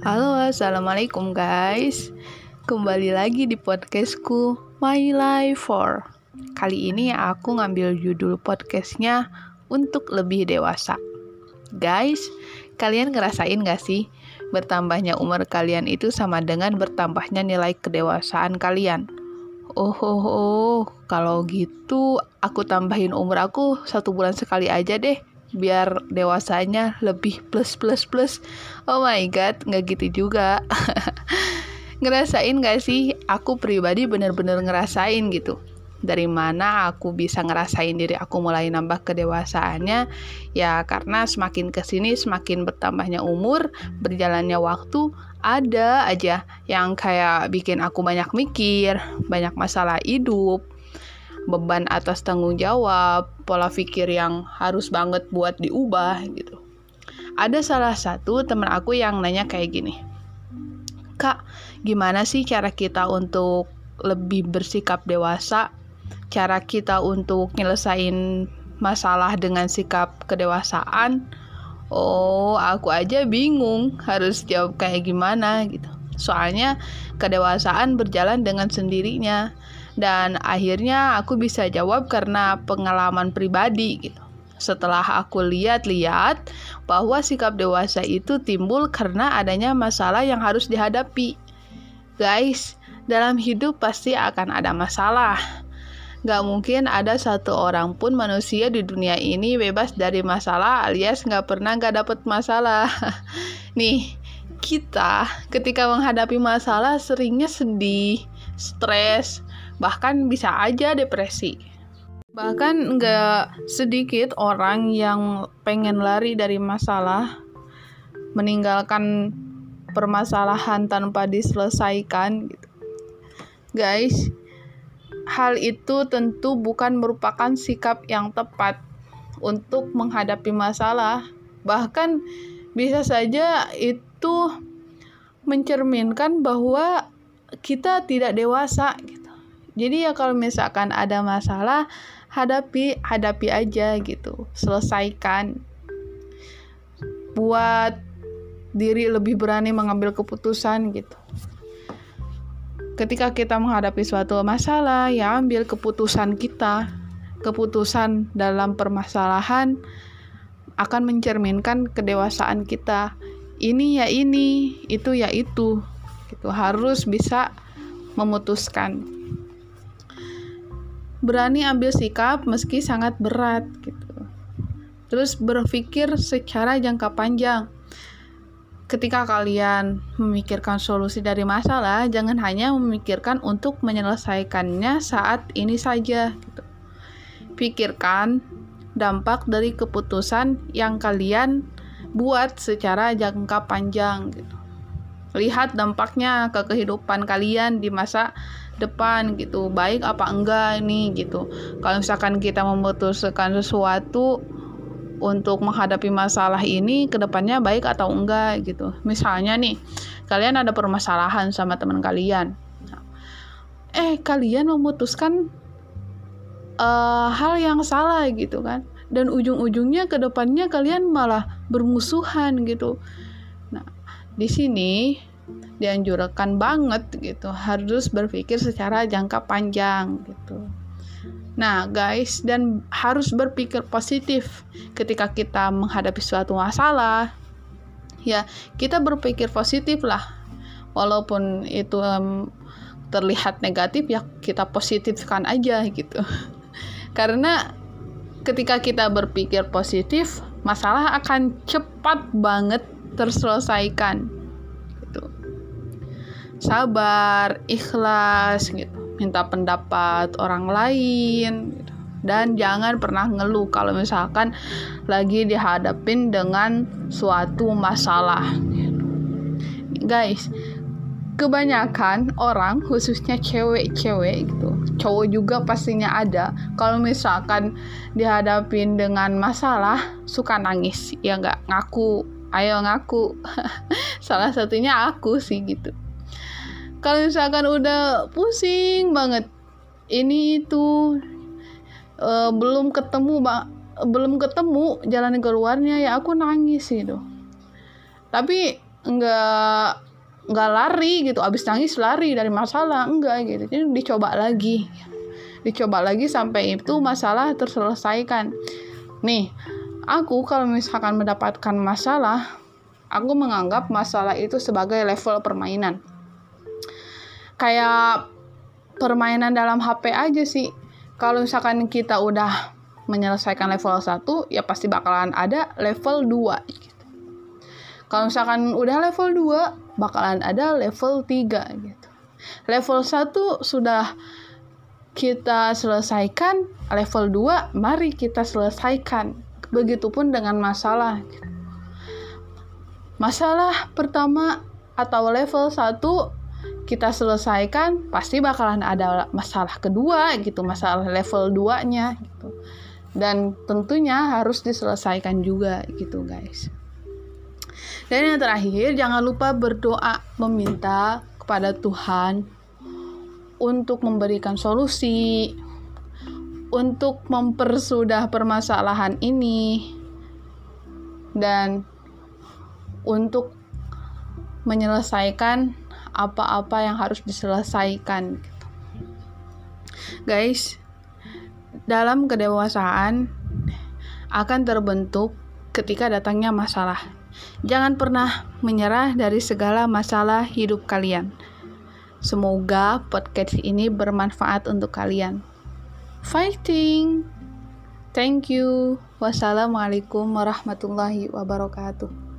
Halo, assalamualaikum guys. Kembali lagi di podcastku My Life for. Kali ini aku ngambil judul podcastnya untuk lebih dewasa. Guys, kalian ngerasain gak sih bertambahnya umur kalian itu sama dengan bertambahnya nilai kedewasaan kalian? Oh, oh, oh, kalau gitu aku tambahin umur aku satu bulan sekali aja deh biar dewasanya lebih plus plus plus. Oh my god nggak gitu juga. Ngerasain gak sih? Aku pribadi bener-bener ngerasain gitu. Dari mana aku bisa ngerasain diri aku mulai nambah kedewasaannya? Ya karena semakin ke sini semakin bertambahnya umur berjalannya waktu ada aja yang kayak bikin aku banyak mikir banyak masalah hidup beban atas tanggung jawab pola pikir yang harus banget buat diubah gitu. Ada salah satu teman aku yang nanya kayak gini kak gimana sih cara kita untuk lebih bersikap dewasa? Cara kita untuk nyelesain masalah dengan sikap kedewasaan? Oh aku aja bingung harus jawab kayak gimana gitu. Soalnya kedewasaan berjalan dengan sendirinya dan akhirnya aku bisa jawab karena pengalaman pribadi gitu setelah aku lihat-lihat bahwa sikap dewasa itu timbul karena adanya masalah yang harus dihadapi. Guys, dalam hidup pasti akan ada masalah. Gak mungkin ada satu orang pun manusia di dunia ini bebas dari masalah alias gak pernah gak dapet masalah. Nih, kita ketika menghadapi masalah seringnya sedih, stres, bahkan bisa aja depresi. Bahkan nggak sedikit orang yang pengen lari dari masalah, meninggalkan permasalahan tanpa diselesaikan gitu. Guys, hal itu tentu bukan merupakan sikap yang tepat untuk menghadapi masalah. Bahkan bisa saja itu mencerminkan bahwa kita tidak dewasa gitu. Jadi ya kalau misalkan ada masalah, hadapi hadapi aja gitu. Selesaikan. Buat diri lebih berani mengambil keputusan gitu. Ketika kita menghadapi suatu masalah, ya ambil keputusan kita. Keputusan dalam permasalahan akan mencerminkan kedewasaan kita. Ini ya ini, itu ya itu. Gitu harus bisa memutuskan. Berani ambil sikap meski sangat berat gitu. Terus berpikir secara jangka panjang ketika kalian memikirkan solusi dari masalah, jangan hanya memikirkan untuk menyelesaikannya saat ini saja. Gitu. Pikirkan dampak dari keputusan yang kalian buat secara jangka panjang. Gitu. Lihat dampaknya ke kehidupan kalian di masa depan gitu, baik apa enggak ini gitu. Kalau misalkan kita memutuskan sesuatu untuk menghadapi masalah ini ke depannya baik atau enggak gitu. Misalnya nih, kalian ada permasalahan sama teman kalian. Eh, kalian memutuskan uh, hal yang salah gitu kan. Dan ujung-ujungnya ke depannya kalian malah bermusuhan gitu. Nah, di sini dianjurkan banget gitu, harus berpikir secara jangka panjang gitu. Nah, guys, dan harus berpikir positif ketika kita menghadapi suatu masalah. Ya, kita berpikir positif lah. Walaupun itu um, terlihat negatif, ya kita positifkan aja gitu. Karena ketika kita berpikir positif, masalah akan cepat banget terselesaikan. Gitu. Sabar, ikhlas gitu. Minta pendapat orang lain gitu. dan jangan pernah ngeluh kalau misalkan lagi dihadapin dengan suatu masalah guys kebanyakan orang khususnya cewek-cewek gitu cowok juga pastinya ada kalau misalkan dihadapin dengan masalah suka nangis. Ya nggak? Ngaku. Ayo ngaku. Salah satunya aku sih gitu kalau misalkan udah pusing banget ini itu uh, belum ketemu bang belum ketemu jalan keluarnya ya aku nangis itu tapi nggak nggak lari gitu abis nangis lari dari masalah enggak gitu. Jadi dicoba lagi. Dicoba lagi sampai itu masalah terselesaikan. Nih aku kalau misalkan mendapatkan masalah aku menganggap masalah itu sebagai level permainan kayak permainan dalam HP aja sih kalau misalkan kita udah menyelesaikan level 1 ya pasti bakalan ada level 2 gitu. Kalau misalkan udah level 2 bakalan ada level 3 gitu. Level 1 sudah kita selesaikan, level 2 mari kita selesaikan. Begitupun dengan masalah. Gitu. Masalah pertama atau level 1 kita selesaikan pasti bakalan ada masalah kedua gitu masalah level 2 nya gitu. Dan tentunya harus diselesaikan juga gitu guys. Dan yang terakhir jangan lupa berdoa meminta kepada Tuhan untuk memberikan solusi untuk mempersudah permasalahan ini dan untuk menyelesaikan apa-apa yang harus diselesaikan gitu. guys dalam kedewasaan akan terbentuk ketika datangnya masalah. Jangan pernah menyerah dari segala masalah hidup kalian. Semoga podcast ini bermanfaat untuk kalian. Fighting! Thank you. Wassalamualaikum warahmatullahi wabarakatuh